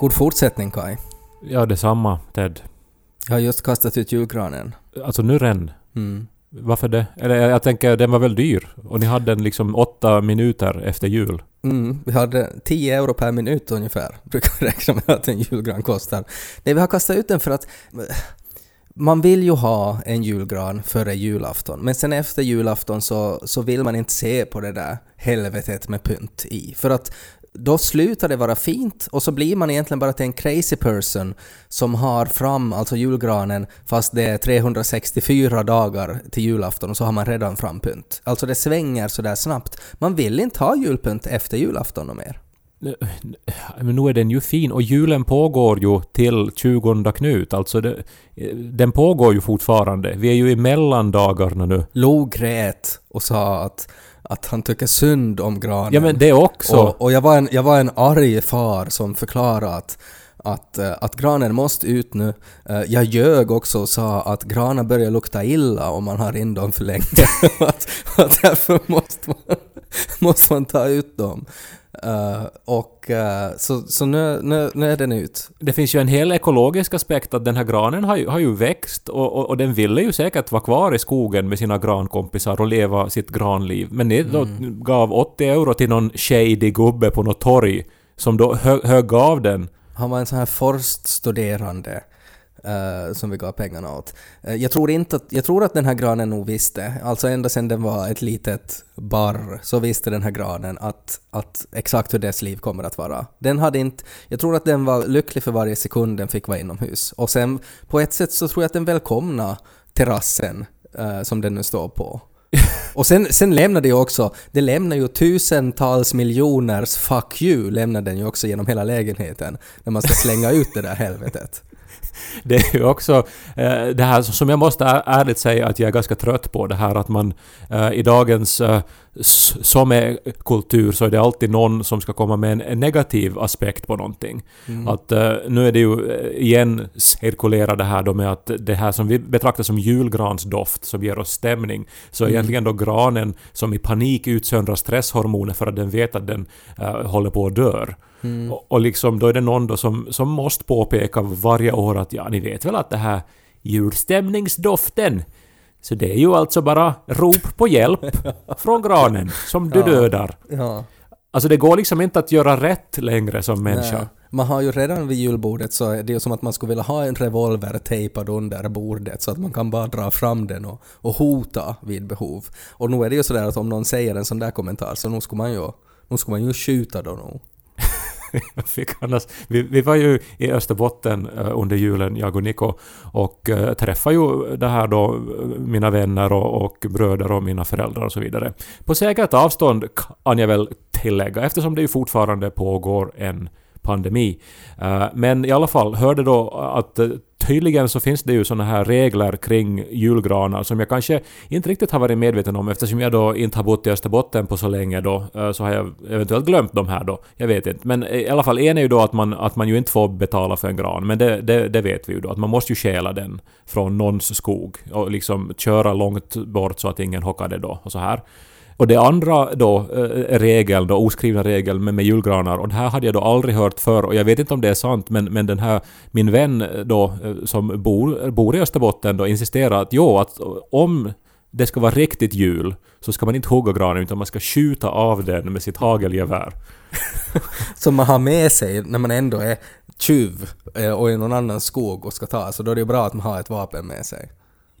God fortsättning Kai. Ja, detsamma Ted. Jag har just kastat ut julgranen. Alltså nu redan. Mm. Varför det? Eller jag jag tänker, den var väl dyr? Och ni hade den liksom åtta minuter efter jul. Mm, vi hade 10 euro per minut ungefär, brukar räkna med att en julgran kostar. Nej, vi har kastat ut den för att eh, man vill ju ha en julgran före julafton, men sen efter julafton så, så vill man inte se på det där helvetet med pynt i. För att då slutar det vara fint och så blir man egentligen bara till en crazy person som har fram alltså julgranen fast det är 364 dagar till julafton och så har man redan fram pynt. Alltså det svänger sådär snabbt. Man vill inte ha julpynt efter julafton och mer. Men nu är den ju fin och julen pågår ju till 20 Knut. Alltså det, den pågår ju fortfarande. Vi är ju i mellandagarna nu. Lo grät och sa att, att han tycker synd om granen. Ja men det också. Och, och jag, var en, jag var en arg far som förklarade att, att, eh, att granen måste ut nu. Eh, Jag ljög också och sa att granar börjar lukta illa om man har in dem för länge. att, att därför måste man, måste man ta ut dem. Eh, och eh, så, så nu, nu, nu är den ut. Det finns ju en hel ekologisk aspekt att den här granen har ju, har ju växt och, och, och den ville ju säkert vara kvar i skogen med sina grankompisar och leva sitt granliv. Men ni då gav 80 euro till någon shady gubbe på något torg som då hö, högg av den. Han var en sån här forststuderande eh, som vi gav pengarna åt. Eh, jag, tror inte att, jag tror att den här granen nog visste, alltså ända sedan den var ett litet barr, så visste den här granen att, att exakt hur dess liv kommer att vara. Den hade inte, jag tror att den var lycklig för varje sekund den fick vara inomhus. Och sen på ett sätt så tror jag att den välkomna terrassen eh, som den nu står på. Och sen, sen lämnar det ju också, det lämnar ju tusentals miljoners fuck you lämnar den ju också genom hela lägenheten när man ska slänga ut det där helvetet. Det är ju också eh, det här som jag måste ärligt säga att jag är ganska trött på det här att man eh, i dagens eh, som är kultur så är det alltid någon som ska komma med en, negativ aspekt på någonting. Att eh, nu är det ju eh, igen cirkulera det här då med att det här som vi betraktar som julgransdoft som ger oss stämning så är egentligen då granen som i panik utsöndrar stresshormoner för att den vet att den eh, håller på att dör. Och, och liksom då är det någon då som, som måste påpeka varje år att ja, ni vet väl att det här julstämningsdoften så det är ju alltså bara rop på hjälp från granen som du dödar. Ja. Alltså det går liksom inte att göra rätt längre som människa. Nej. Man har ju redan vid julbordet så är det ju som att man skulle vilja ha en revolver tejpad under bordet så att man kan bara dra fram den och, och hota vid behov. Och nu är det ju sådär att om någon säger en sån där kommentar så nu skulle man ju, nu skulle man ju skjuta då nog. Fick annars, vi, vi var ju i Österbotten eh, under julen, jag och Niko, och eh, träffade ju det här då, eh, mina vänner och, och bröder och mina föräldrar och så vidare. På säkert avstånd kan jag väl tillägga, eftersom det ju fortfarande pågår en pandemi. Men i alla fall, hörde då att tydligen så finns det ju såna här regler kring julgranar som jag kanske inte riktigt har varit medveten om eftersom jag då inte har bott i Österbotten på så länge då eh, så har jag eventuellt glömt de här då. Jag vet inte. Men eh, i alla fall en är ju då att man, att man ju inte får betala för en gran. Men det, det, det vet vi ju då att man måste ju stjäla den från någons skog och liksom köra långt bort så att ingen hockar det då och så här. Och det andra då, eh, regeln då, oskrivna regeln med, med julgranar, och det här hade jag då aldrig hört förr och jag vet inte om det är sant men, men den här, min vän då eh, som bor, bor i Österbotten då insisterar att jo, att om det ska vara riktigt jul så ska man inte hugga granen utan man ska skjuta av den med sitt hagelgevär. Som man har med sig när man ändå är tjuv eh, och i någon annan skog och ska ta, så då är det ju bra att man har ett vapen med sig.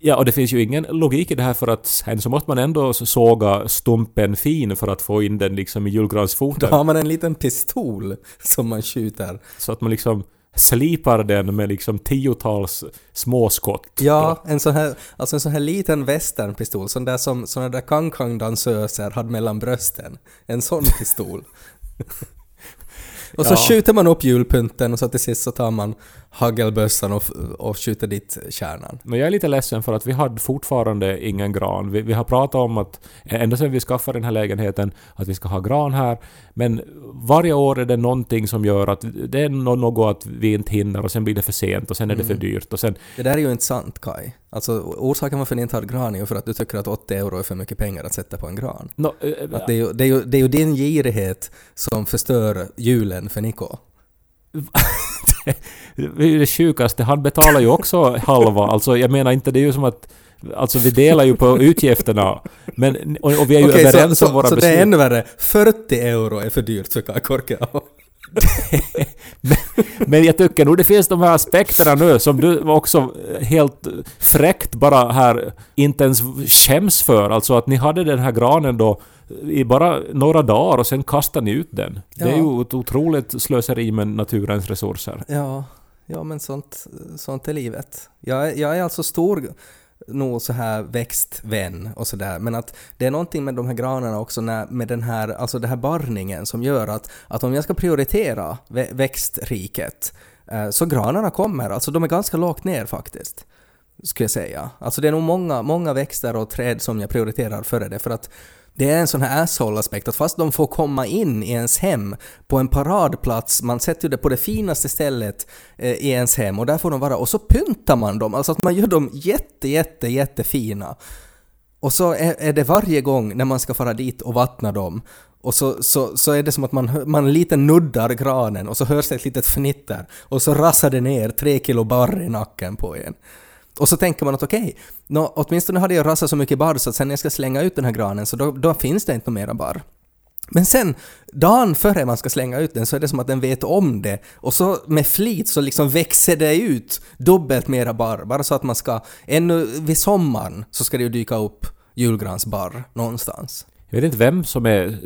Ja, och det finns ju ingen logik i det här för att sen så måste man ändå såga stumpen fin för att få in den liksom i Då julgransfoten. har man en liten pistol som man skjuter. Så att man liksom slipar den med liksom tiotals småskott. Ja, en sån här, alltså en sån här liten westernpistol, sån där som såna där kang-kang-dansöser hade mellan brösten. En sån pistol. och så Ja. skjuter man upp julpynten och så till sist så tar man hagelbössan och, och skjuter dit kärnan. Men jag är lite ledsen för att vi hade fortfarande ingen gran. Vi, vi har pratat om att ända sedan vi skaffade den här lägenheten att vi ska ha gran här. Men varje år är det någonting som gör att det är nå- något att vi inte hinner och sen blir det för sent och sen är det för dyrt och sen... Det där är ju inte sant Kai. Alltså orsaken varför ni inte har gran är ju för att du tycker att 80 euro är för mycket pengar att sätta på en gran. Nå, eh, Att det, är ju, det, är ju, det är ju din girighet som förstör julen för Niko. det är det sjukaste. Han betalar ju också halva. Alltså jag menar inte, det är ju som att... Alltså vi delar ju på utgifterna. Men, och, och vi är ju Okej, överens så, om våra så, så det beslut. är ännu värre. 40 euro är för dyrt för Kai Korkeao. Men jag tycker nog det finns de här aspekterna nu som du också helt fräckt bara här inte ens skäms för. Alltså att ni hade den här granen då i bara några dagar och sen kastade ni ut den. Det är Ja. ju ett otroligt slöseri med naturens resurser. Ja, ja men sånt, sånt är livet. Jag, är- jag är alltså stor nog så här växtvän och sådär, men att det är någonting med de här granarna också när, med den här, alltså den här barrningen som gör att, att om jag ska prioritera växtriket eh, så granarna kommer, alltså de är ganska lågt ner faktiskt. Skulle jag säga. Alltså det är nog många, många växter och träd som jag prioriterar före det för att det är en sån här asshole-aspekt att fast de får komma in i ens hem på en paradplats, man sätter ju det på det finaste stället eh, i ens hem och där får de vara och så pyntar man dem, alltså att man gör dem jätte, jätte, jättefina. Och så är, är det varje gång när man ska fara dit och vattna dem och så, så, så är det som att man, man lite nuddar granen och så hörs det ett litet fnitter och så rasar det ner tre kilo barr i nacken på en. Och så tänker man att okej, nå, åtminstone hade jag rasat så mycket barr så att sen när jag ska slänga ut den här granen så då, då finns det inte mera barr. Men sen, dagen före man ska slänga ut den så är det som att den vet om det och så med flit så liksom växer det ut dubbelt mera barr, bara så att man ska, ännu vid sommaren så ska det ju dyka upp julgransbarr någonstans. Jag vet inte vem som är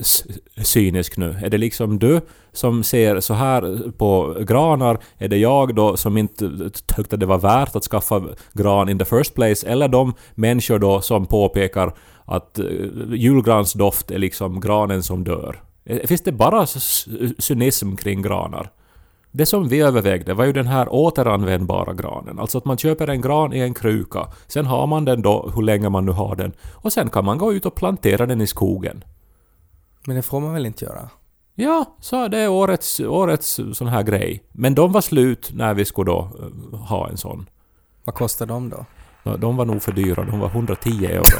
cynisk nu. Är det liksom du som ser så här på granar? Är det jag då som inte tyckte det var värt att skaffa gran in the first place? Eller de människor då som påpekar att eh, julgransdoft är liksom granen som dör? Finns det bara cynism kring granar? Det som vi övervägde var ju den här återanvändbara granen. Alltså att man köper en gran i en kruka, sen har man den då hur länge man nu har den, och sen kan man gå ut och plantera den i skogen. Men det får man väl inte göra? Ja, så det är årets, årets sån här grej. Men de var slut när vi skulle då eh, ha en sån. Vad kostar de då? De var nog för dyra, de var 110 euro.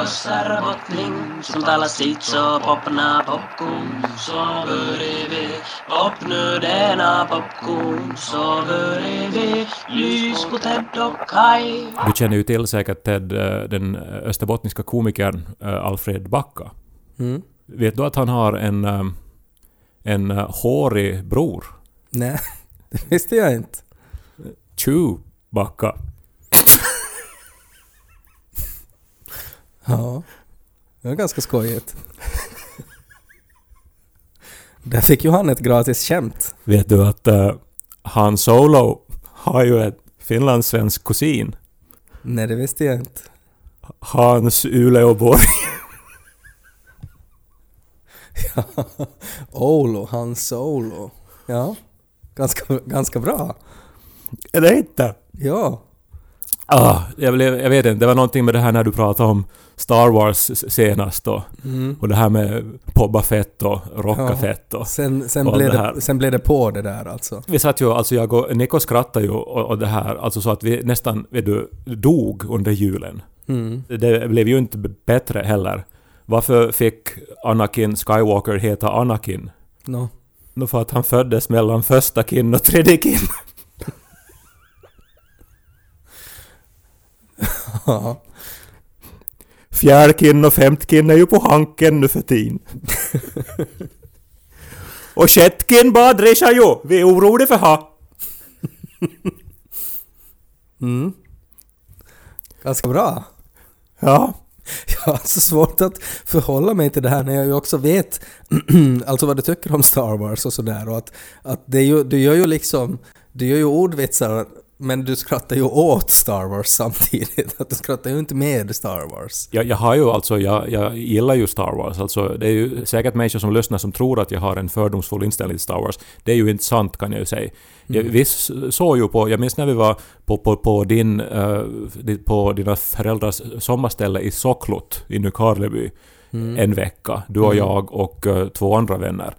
Puussa robotning Som talar sitt så popna popcorn Så börjar vi popnödena popcorn Så börjar vi lys på Ted och Kai Du känner ju till säkert Ted, eh, den österbottniska komikern eh, Alfred Backa. Mm? Vet du att han har en, eh, en eh, hårig bror? Nej, det visste jag inte. Chewbacca. Ja, det var ganska skojigt. Där fick ju han ett gratis skämt. Vet du att uh, Han Solo har ju ett finlandssvensk kusin? Nej, det visste jag inte. Hans Uleåborg. Olo, han solo. Ja, ganska, ganska bra. Är det inte? Ja. Ah, jag, blev, jag vet inte, det var någonting med det här när du pratade om Star Wars senast då. Mm. Och det här med Boba Fett och Rocka. Fett och... Sen, sen, Och blev det det, sen blev det på det där alltså. Vi satt ju, alltså jag och Nico skrattade ju och, och det här, alltså så att vi nästan, vet du, dog under julen. Mm. Det blev ju inte bättre heller. Varför fick Anakin Skywalker heta Anakin? No. Nå för att han föddes mellan första kin och tredje kin. Ja. Fjärde kin och femte kin är ju på hanken nu för tiden. och sjätte kin bara ju. Vi är oroliga för ha. Mm. Ganska bra. Ja. Jag har så svårt att förhålla mig till det här när jag ju också vet alltså vad du tycker om Star Wars och sådär och att, att det är ju, du gör ju liksom, du gör ju ordvitsar men du skrattar ju åt Star Wars samtidigt. Att du skrattar ju inte med Star Wars. Jag, jag har ju alltså, jag, jag gillar ju Star Wars. Alltså, det är ju säkert människor som lyssnar som tror att jag har en fördomsfull inställning till Star Wars. Det är ju inte sant kan jag ju säga. Jag, vi såg ju på, jag minns när vi var på, på, på, din, di- på dina föräldrars sommarställe i Socklot i Nykarleby en vecka. Du och jag och eh, två andra vänner.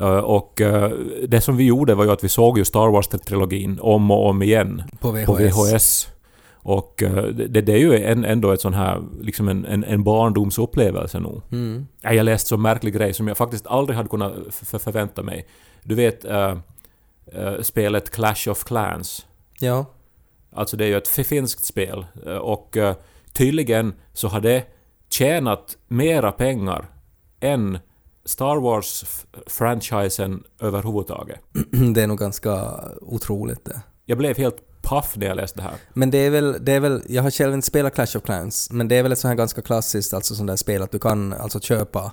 Eh, och eh, det som vi gjorde var ju att vi såg ju Star Wars-trilogin om och om igen På VHS. på VHS. Och eh, det, det är ju en, ändå ett sån här, liksom en, en, en barndomsupplevelse nog. Mm. Ja, Jag läste så märklig grej som jag faktiskt aldrig hade kunnat förvänta mig. Du vet eh, eh, spelet Clash of Clans. Ja. Alltså det är ju ett finskt spel och eh, tydligen så har det tjänat mera pengar än Star Wars-franchisen överhuvudtaget. Det är nog ganska otroligt det. Jag blev helt paff när jag läste det här. Men det är väl, det är väl, jag har själv inte spelat Clash of Clans, men det är väl ett sånt här ganska klassiskt alltså sånt där spel att du kan alltså köpa,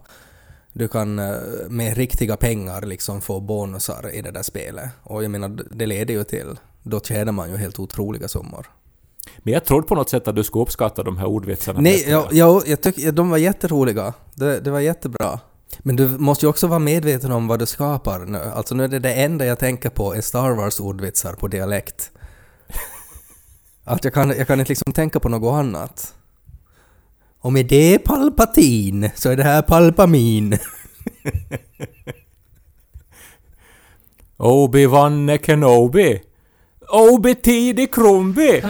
du kan eh, med riktiga pengar liksom få bonusar i det där spelet. Och jag menar, det leder ju till, då tjänar man ju helt otroliga summor. Men jag trodde på något sätt att du skulle uppskatta de här ordvitsarna. Nej, bättre. ja, ja, jag tycker de var jätteroliga. Det, det var jättebra. Men du måste ju också vara medveten om vad du skapar nu. Alltså nu är det det enda jag tänker på är Star Wars-ordvitsar på dialekt. Att jag kan, jag kan inte liksom tänka på något annat. Och med det Palpatin så är det här Palpamin. Obi-Wan Kenobi. Obi-Tidi Krumbi.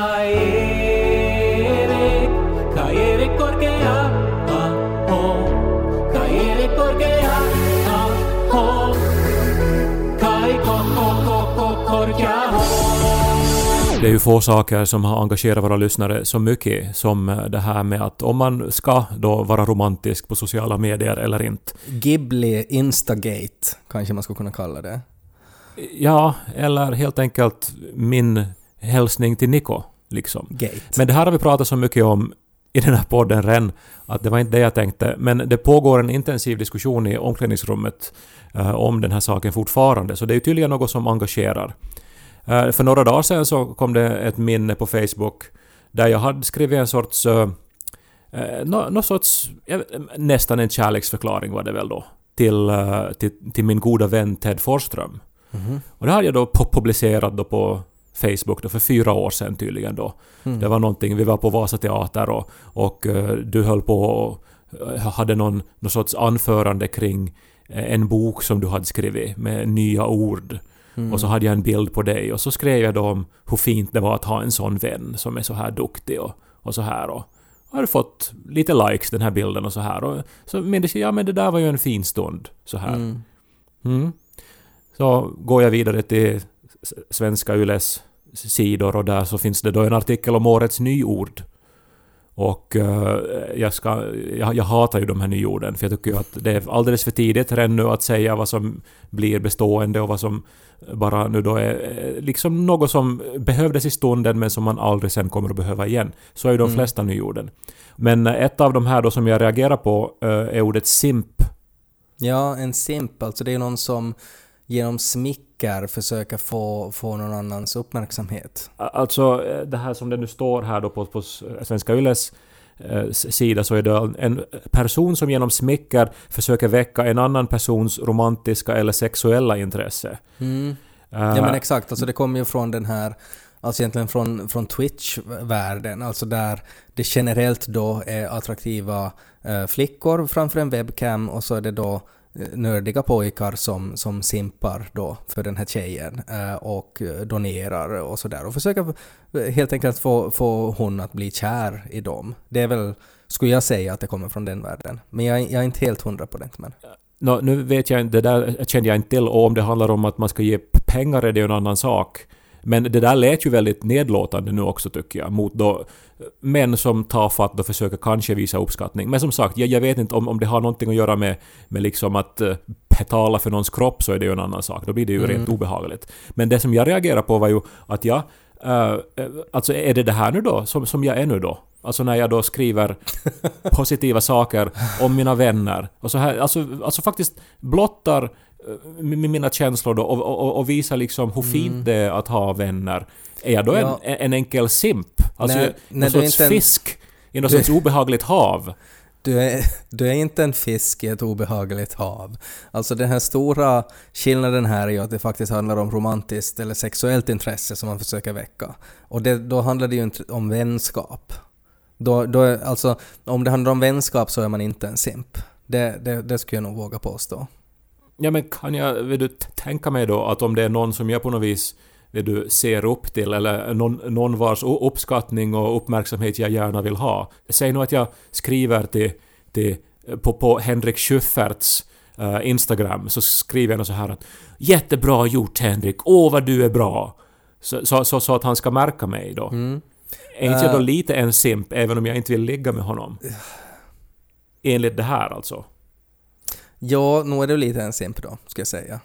Det är ju få saker som har engagerat våra lyssnare så mycket som eh, det här med att om man ska då vara romantisk på sociala medier eller inte. Ghibli Instagate kanske man skulle kunna kalla det. Ja, eller helt enkelt min hälsning till Niko, liksom. Gate. Men det här har vi pratat så mycket om i den här podden redan, att det var inte det jag tänkte. Men det pågår en intensiv diskussion i omklädningsrummet eh, om den här saken fortfarande, så det är ju tydligen något som engagerar. Eh, för några dagar sedan så kom det ett minne på Facebook där jag hade skrivit en sorts... Uh, nå, nå sorts... nästan en kärleksförklaring var det väl då. Till, eh, till, till min goda vän Ted Forsström. Och det hade jag då pu- publicerat då på Facebook då för fyra år sedan tydligen då. Det var någonting, vi var på Vasa Teater och, och eh, du höll på och eh, hade någon, någon sorts anförande kring eh, en bok som du hade skrivit med nya ord. Och så hade jag en bild på dig och så skrev jag då om hur fint det var att ha en sån vän som är så här duktig och, och så här och jag hade fått lite likes den här bilden och så här och så minns jag, ja men det där var ju en fin stund så här. Mm. Mm. Så går jag vidare till Svenska Yles sidor och där så finns det då en artikel om årets nyord. Och eh, jag, ska, jag, jag hatar ju de här nyorden för jag tycker ju att det är alldeles för tidigt ännu att säga vad som blir bestående och vad som bara nu då är eh, liksom något som behövdes i stunden men som man aldrig sen kommer att behöva igen. Så är ju de flesta nyorden. Men eh, ett av de här då som jag reagerar på eh, är ordet simp. Ja, en simp, alltså det är någon som genom smicker försöker få, få någon annans uppmärksamhet. Alltså det här som det nu står här då på, på Svenska Yles sida så är det en person som genom smicker försöker väcka en annan persons romantiska eller sexuella intresse. Mm. Eh, Ja men exakt, alltså det kommer ju från den här, alltså egentligen från, från Twitch-världen, alltså där det generellt då är attraktiva eh, flickor framför en webcam och så är det då eh, nördiga pojkar som, som simpar då för den här tjejen eh, och donerar och sådär och försöker helt enkelt få, få hon att bli kär i dem. Det är väl, skulle jag säga att det kommer från den världen. Men jag, är- jag är inte helt hundra på det. Men. No, nu vet jag inte, det där kände jag inte till och om det handlar om att man ska ge pengar är det ju en annan sak. Men det där lät ju väldigt nedlåtande nu också tycker jag, mot då män som tafatt och försöker kanske visa uppskattning. Men som sagt, jag, jag vet inte om, om det har någonting att göra med, med liksom att uh, betala för någons kropp så är det ju en annan sak. Då blir det ju rent obehagligt. Men det som jag reagerar på var ju att ja, eh, alltså är det det här nu då, som, som jag är nu då? Alltså när jag då skriver positiva saker om mina vänner. Och så här, alltså, alltså faktiskt blottar eh, mina känslor då och, och, och visar liksom hur fint det är att ha vänner. Är jag då Mm. Ja. en, en enkel simp? Alltså Nej, någon nej, du är sorts en- fisk i något sorts obehagligt hav? Du är, du är inte en fisk i ett obehagligt hav. Alltså den här stora skillnaden här är ju att det faktiskt handlar om romantiskt eller sexuellt intresse som man försöker väcka. Och det, då handlar det ju inte om vänskap. Då, då är, alltså, om det handlar om vänskap så är man inte en simp. Det, det, det skulle jag nog våga påstå. Ja men kan jag, vill du tänka mig då att om det är någon som jag på något vis vill du ser upp till eller någon, någon vars uppskattning och uppmärksamhet jag gärna vill ha. Säg nu att jag skriver till, till på, på Henrik Schyfferts eh, Instagram så skriver jag något så här att ”Jättebra gjort Henrik, åh vad du är bra”. Så, så, så, så att han ska märka mig då. Är inte jag då Eh. lite en simp även om jag inte vill ligga med honom? Enligt det här alltså. Ja, nog är du lite en simp då, ska jag säga.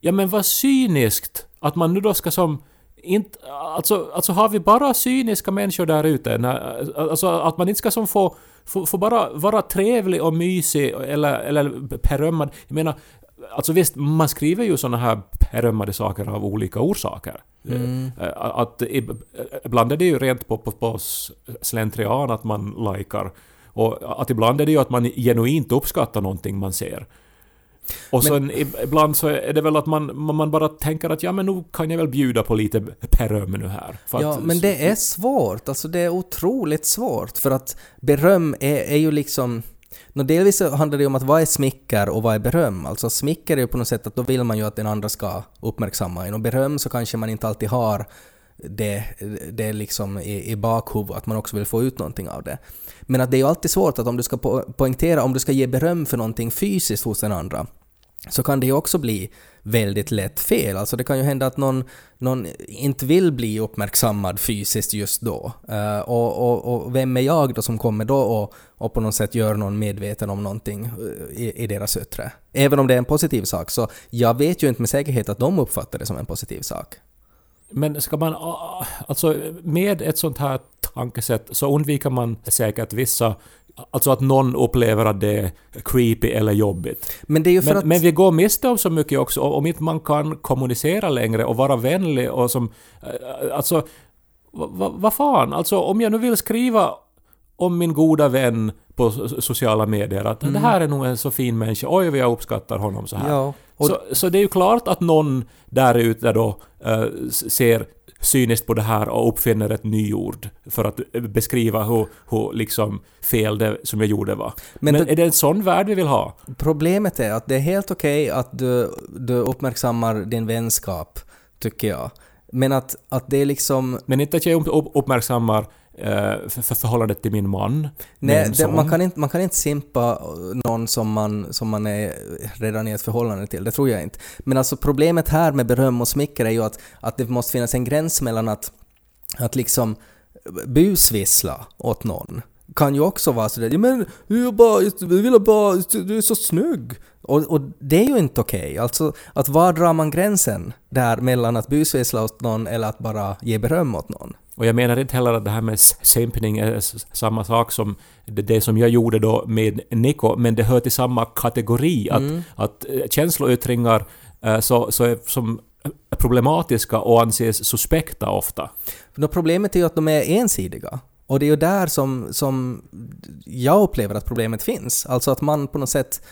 Ja men vad cyniskt att man nu då ska som... Inte, alltså, alltså har vi bara cyniska människor där ute? När- Alltså att man inte ska som få, få, få bara vara trevlig och mysig eller, eller berömmad. Jag menar, alltså visst, man skriver ju såna här berömmade saker av olika orsaker. Mm. Eh, Att ib- ibland är det ju rent på, på, på slentrian att man likar. Och att ibland är det ju att man genuint uppskattar någonting man ser. Och sen ib- ibland så är det väl att man, man bara tänker att ja men nu kan jag väl bjuda på lite beröm nu här. Ja, att, men det är svårt. Alltså det är otroligt svårt. För att beröm är, är ju liksom... Nå, delvis handlar det om att vad är smicker och vad är beröm? Alltså smicker är ju på något sätt att då vill man ju att den andra ska uppmärksamma en. Och beröm så kanske man inte alltid har det, det är liksom i, i bakhuvudet, att man också vill få ut någonting av det. Men att det är ju alltid svårt att om du ska po- poängtera, om du ska ge beröm för någonting fysiskt hos den andra, så kan det ju också bli väldigt lätt fel. Alltså det kan ju hända att någon, någon inte vill bli uppmärksammad fysiskt just då. Uh, och, och, och vem är jag då som kommer då och, och på något sätt gör någon medveten om någonting eh, i, i deras yttre? Även om det är en positiv sak, så jag vet ju inte med säkerhet att de uppfattar det som en positiv sak. Men ska man... Alltså med ett sånt här tankesätt så undviker man säkert vissa... Alltså att någon upplever att det är creepy eller jobbigt. Men det är ju för Men, att... men vi går miste om så mycket också om inte man kan kommunicera längre och vara vänlig och som... eh, Alltså... Vad va, vad fan? Alltså om jag nu vill skriva om min goda vän på so- sociala medier att det här är nog en så fin människa, oj vad jag uppskattar honom så här. Ja, och Så, så det är ju klart att någon där ute då s- ser cyniskt på det här och uppfinner ett nyord för att eh, beskriva hur, hur liksom fel det som jag gjorde var. Men Men, det- är det en sån värld vi vill ha? Problemet är att det är helt okej att du, du uppmärksammar din vänskap, tycker jag. Men att, att det är liksom... Men inte att jag upp- upp- uppmärksammar för, för förhållandet till min man. Nej, en det, man, kan inte, man kan inte simpa någon som man, som man är redan i ett förhållande till, det tror jag inte. Men alltså problemet här med beröm och smicker är ju att, att det måste finnas en gräns mellan att, att liksom busvissla åt någon kan ju också vara sådär men jag, bara, jag vill bara, du är så snygg. Och, och det är ju inte okej. Alltså, att var drar man gränsen där mellan att busvissla åt någon eller att bara ge beröm åt någon? Och jag menar inte heller att det här med s- simpning är samma sak som det, som jag gjorde då med Nico, men det hör till samma kategori. Att, Mm. att eh, känsloyttringar eh, så, så är som problematiska och anses suspekta ofta. Nå, problemet är ju att de är ensidiga. Och det är ju där som, som jag upplever att problemet finns. Alltså att man på något sätt...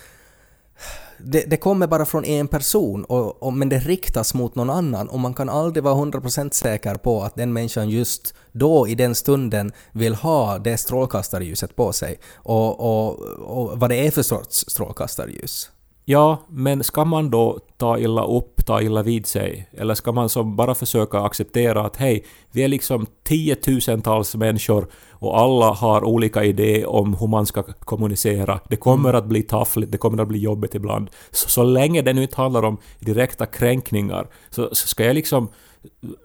Det, det kommer bara från en person, och, och, men det riktas mot någon annan och man kan aldrig vara 100% säker på att den människan just då, i den stunden, vill ha det strålkastarljuset på sig. Och, och, och vad det är för sorts strålkastarljus. Ja, men ska man då ta illa upp, ta illa vid sig? Eller ska man som bara försöka acceptera att hej, vi är liksom tiotusentals människor och alla har olika idéer om hur man ska kommunicera. Det kommer att bli taffligt, det kommer att bli jobbigt ibland. Så, så länge det nu inte handlar om direkta kränkningar så, så ska jag liksom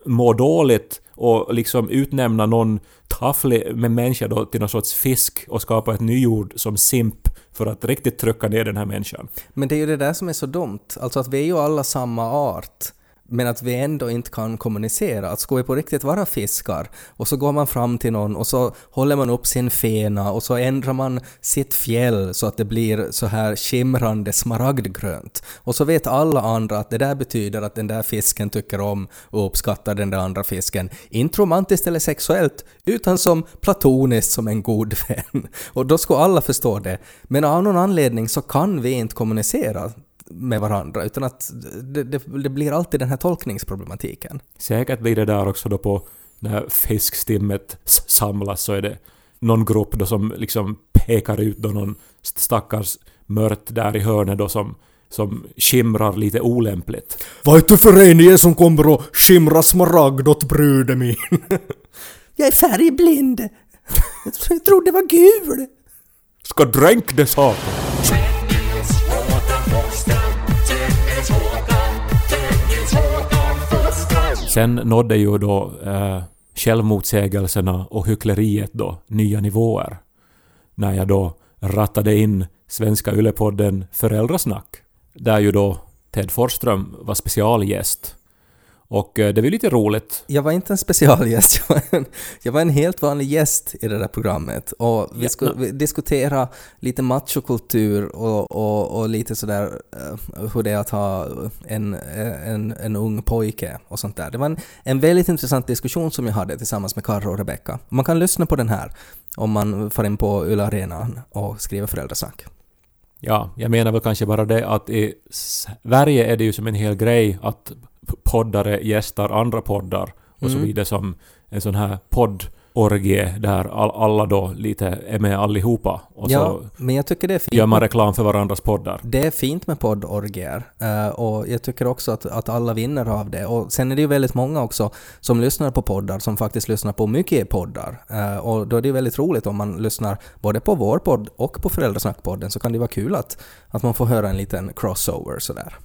må dåligt och liksom utnämna någon tafflig med människa då till någon sorts fisk och skapa ett nyord som simp för att riktigt trycka ner den här människan. Men det är ju det där som är så dumt. Alltså att vi är ju alla samma art men att vi ändå inte kan kommunicera. Att ska vi på riktigt vara fiskar och så går man fram till någon och så håller man upp sin fena och så ändrar man sitt fjäll så att det blir så här skimrande smaragdgrönt. Och så vet alla andra att det där betyder att den där fisken tycker om och uppskattar den där andra fisken. Inte romantiskt eller sexuellt, utan som platoniskt som en god vän. Och då ska alla förstå det. Men av någon anledning så kan vi inte kommunicera med varandra, utan att det, det, det blir alltid den här tolkningsproblematiken. Säkert blir det där också då på när fiskstimmet samlas så är det någon grupp då som liksom pekar ut då någon stackars mört där i hörnet då som, som skimrar lite olämpligt. Vad är det för en som kommer och skimra smaragd åt bruden min? Jag är färgblind. Jag trodde det var gul. Ska dränk det saken! Sen nådde ju då eh, självmotsägelserna och hyckleriet då nya nivåer. När jag då rattade in Svenska Ylepodden Föräldrasnack. Där ju då Ted Forsström var specialgäst. Och eh, det var lite roligt. Jag var inte en specialgäst, jag var en, jag var en helt vanlig gäst i det där programmet. Och vi Ja, vi diskutera lite machokultur och, och, och lite sådär eh, hur det är att ha en, en, en ung pojke och sånt där. Det var en, en väldigt intressant diskussion som jag hade tillsammans med Karro och Rebecca. Man kan lyssna på den här om man får in på Yle Arenan och skriver föräldrasnack. Ja, jag menar väl kanske bara det att i Sverige är det ju som en hel grej att poddare gästar andra poddar och så Mm. blir det som en sån här poddorgie där all, alla då lite är med allihopa och Ja, så men jag tycker det är fint. gör man reklam för varandras poddar. Det är fint med poddorgier eh, och jag tycker också att, att alla vinner av det. Och sen är det ju väldigt många också som lyssnar på poddar som faktiskt lyssnar på mycket poddar. Eh, och då är det ju väldigt roligt om man lyssnar både på vår podd och på Föräldrasnackpodden så kan det vara kul att, att man får höra en liten crossover sådär.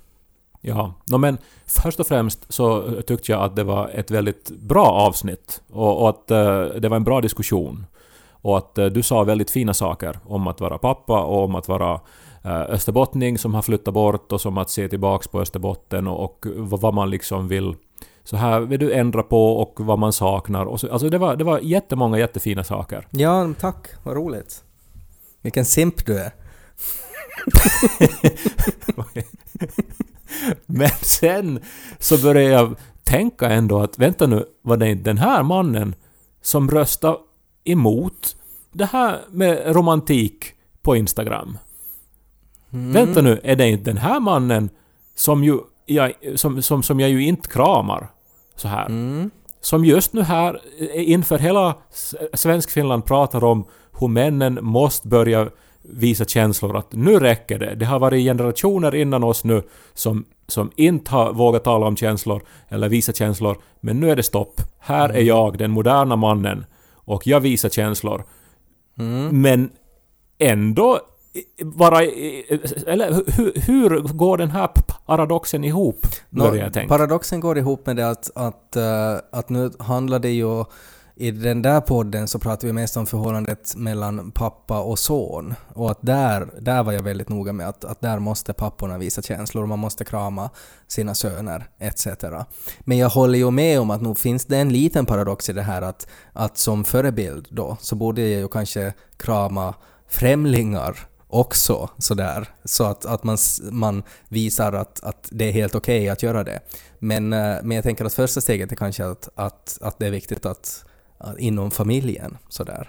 Ja, no, men först och främst så tyckte jag att det var ett väldigt bra avsnitt och, och att eh, det var en bra diskussion. Och att eh, du sa väldigt fina saker om att vara pappa och om att vara eh, österbottning som har flyttat bort och som att se tillbaks på Österbotten och, och vad vad man liksom vill så här vill du ändra på och vad man saknar. Och så, alltså det var, det var jättemånga jättefina saker. Ja, tack. Vad roligt. Vilken simp du är. Men sen så började jag tänka ändå att vänta nu, var det den här mannen som röstade emot det här med romantik på Instagram? Vänta nu, är det inte den här mannen som ju jag, som, som, som jag ju inte kramar så här? Mm. Som just nu här eh, inför hela Svenskfinland pratar om hur männen måste börja visa känslor att nu räcker det. Det har varit generationer innan oss nu som, som inte har vågat tala om känslor eller visa känslor. Men nu är det stopp. Här är jag, den moderna mannen. Och jag visar känslor. Men ändå vara... Eller hur, hur går den här paradoxen ihop? Börjar jag tänka. Paradoxen går ihop med det att, att, eh, att nu handlar det ju i den där podden så pratar vi mest om förhållandet mellan pappa och son. Och att där, där var jag väldigt noga med att, att där måste papporna visa känslor man måste krama sina söner etc. Men jag håller ju med om att nog finns det en liten paradox i det här att, att som förebild då så borde jag ju kanske krama främlingar också sådär. Så att, att man, man visar att, att det är helt okej att göra det. Men, eh, men jag tänker att första steget är kanske att, att, att det är viktigt att inom familjen sådär.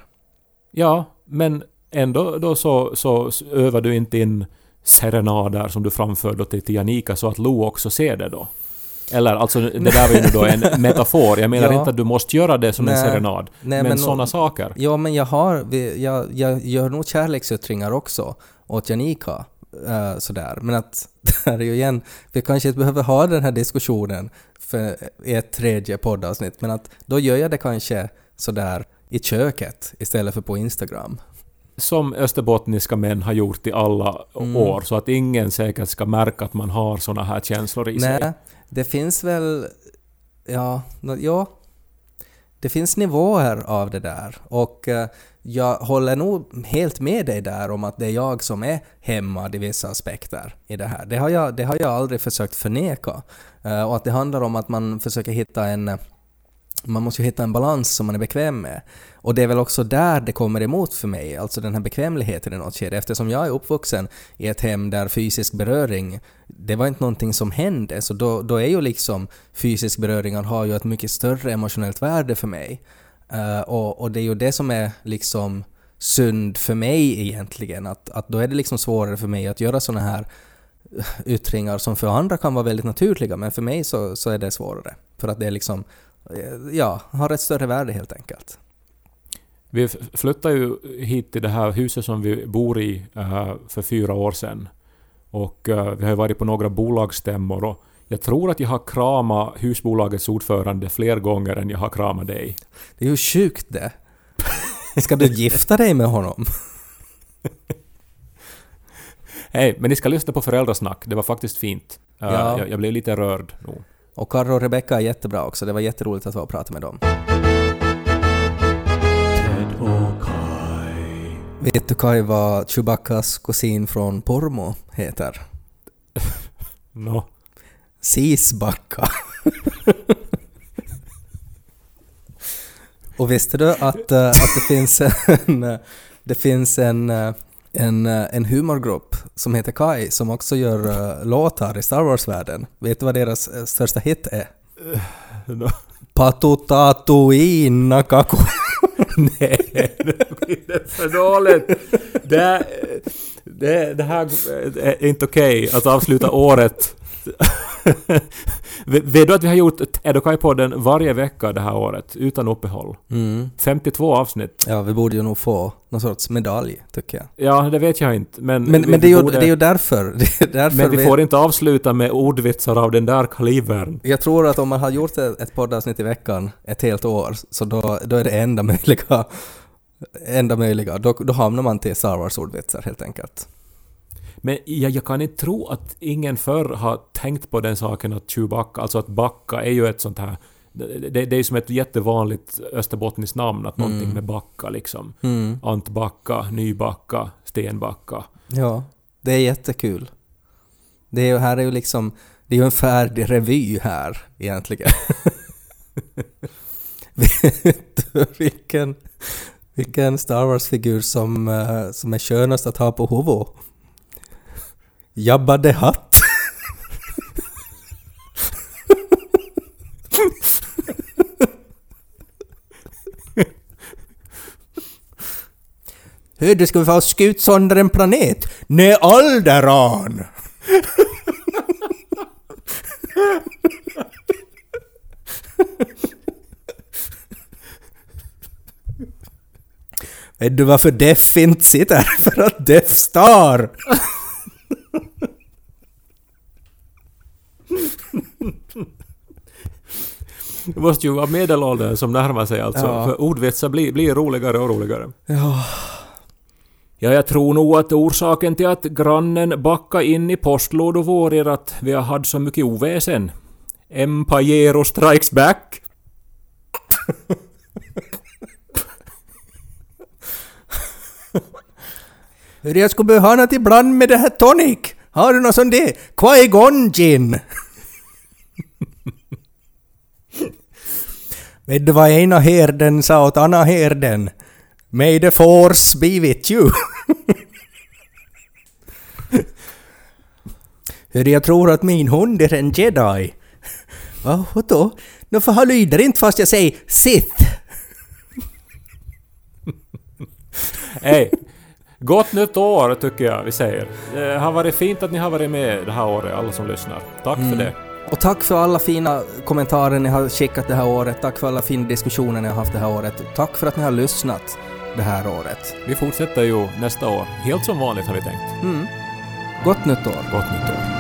Ja, men ändå då så, så övar du inte in serenader som du framför då till, till Janika så att Lo också ser det då? Eller alltså det där var ju då en metafor. Jag menar Ja. inte att du måste göra det som en Nej. serenad. Nej, men men sådana saker. Ja, men jag har, jag, jag gör nog kärleksyttringar också åt Janika. Eh, sådär. Men att, där är ju igen, vi kanske inte behöver ha den här diskussionen för ett tredje poddavsnitt, men att då gör jag det kanske sådär i köket istället för på Instagram. Som österbottniska män har gjort i alla Mm. år. Så att ingen säkert ska märka att man har såna här känslor i sig. Nej, det finns väl... Ja, ja det finns nivåer av det där och eh, jag håller nog helt med dig där om att det är jag som är hämmad i vissa aspekter i det här. Det har jag, det har jag aldrig försökt förneka. Eh, och att det handlar om att man försöker hitta en eh, man måste ju hitta en balans som man är bekväm med. Och det är väl också där det kommer emot för mig, alltså den här bekvämligheten i något skede. Eftersom jag är uppvuxen i ett hem där fysisk beröring, det var inte någonting som hände, så då, då är ju liksom fysisk beröring har ju ett mycket större emotionellt värde för mig. Uh, och, och det är ju det som är liksom synd för mig egentligen, att, att då är det liksom svårare för mig att göra sådana här yttringar som för andra kan vara väldigt naturliga, men för mig så, så är det svårare. För att det är liksom ja, har ett större värde helt enkelt. Vi flyttade ju hit till det här huset som vi bor i eh, för fyra år sedan. Och eh, vi har varit på några bolagsstämmor och jag tror att jag har kramat husbolagets ordförande fler gånger än jag har kramat dig. Det är ju sjukt det. Ska du gifta dig med honom? Hej, men ni ska lyssna på föräldrasnack. Det var faktiskt fint. Eh, Ja. jag, jag blev lite rörd nog. Och Karro och Rebecca är jättebra också, det var jätteroligt att vara och prata med dem. Vet du Kai vad Chewbaccas kusin från Pormo heter? Nå. Sisbacka. och visste du att, eh, att det finns en, eh, det finns en, eh, en, eh, en humorgrupp som heter Kai som också gör eh, låtar i Star Wars-världen. Vet du vad deras eh, största hit är? Nå. Patu Tatooine Nakaku. Nej, det blir för dåligt. Det, det, det här är inte okej att avsluta året. Vet du att vi har gjort Edokai-podden varje vecka det här året, utan uppehåll? Mm. 52 avsnitt. Ja, vi borde ju nog få någon sorts medalj, tycker jag. Ja, det vet jag inte. Men, Men, vi, men det, är ju, borde- det är ju därför. Är därför men vi får inte avsluta med ordvitsar av den där kalibern. Jag tror att om man har gjort ett, ett poddavsnitt i veckan ett helt år, så då, då är det enda möjliga, enda möjliga. Då, då hamnar man till Star Wars-ordvitsar helt enkelt. Men jag, jag kan inte tro att ingen förr har tänkt på den saken att Chewbacca, alltså att backa är ju ett sånt här... Det, det är ju som ett jättevanligt österbottniskt namn, att någonting med backa liksom. Mm. Antbacka, Nybacka, Stenbacka. Ja, det är jättekul. Det är ju, här är ju liksom, det är ju en färdig revy här egentligen. Vet du vilken, vilken Star Wars-figur som, eh, som är skönast att ha på huvudet? Jabba the Hutt. Hördu, ska vi få skjut sönder en planet? Nej, Alderan! Vet du varför Def inte sitter? För att Def Star! Det måste ju vara medelåldern som närmar sig alltså. Ja. För ordvitsar blir, blir roligare och roligare. Ja. Ja, jag tror nog att orsaken till att grannen backade in i postlådor var är att vi har haft så mycket oväsen. Empire strikes back. Hörru, jag skulle behöva något ibland med det här tonic. Har du något sånt det? Qui-Gon gin? Vet du vad ena herden sa åt andra herden? May the force be with you. Hörru, jag tror att min hund är en jedi. Va, vadå? Nå för han lyder inte fast jag säger Sith. Hej! Gott nytt år tycker jag vi säger. Det har varit fint att ni har varit med det här året, alla som lyssnar. Tack för det. Och tack för alla fina kommentarer ni har skickat det här året. Tack för alla fina diskussioner ni har haft det här året. Tack för att ni har lyssnat det här året. Vi fortsätter ju nästa år. Helt som vanligt har vi tänkt. Mm. Gott nytt år! Gott nytt år.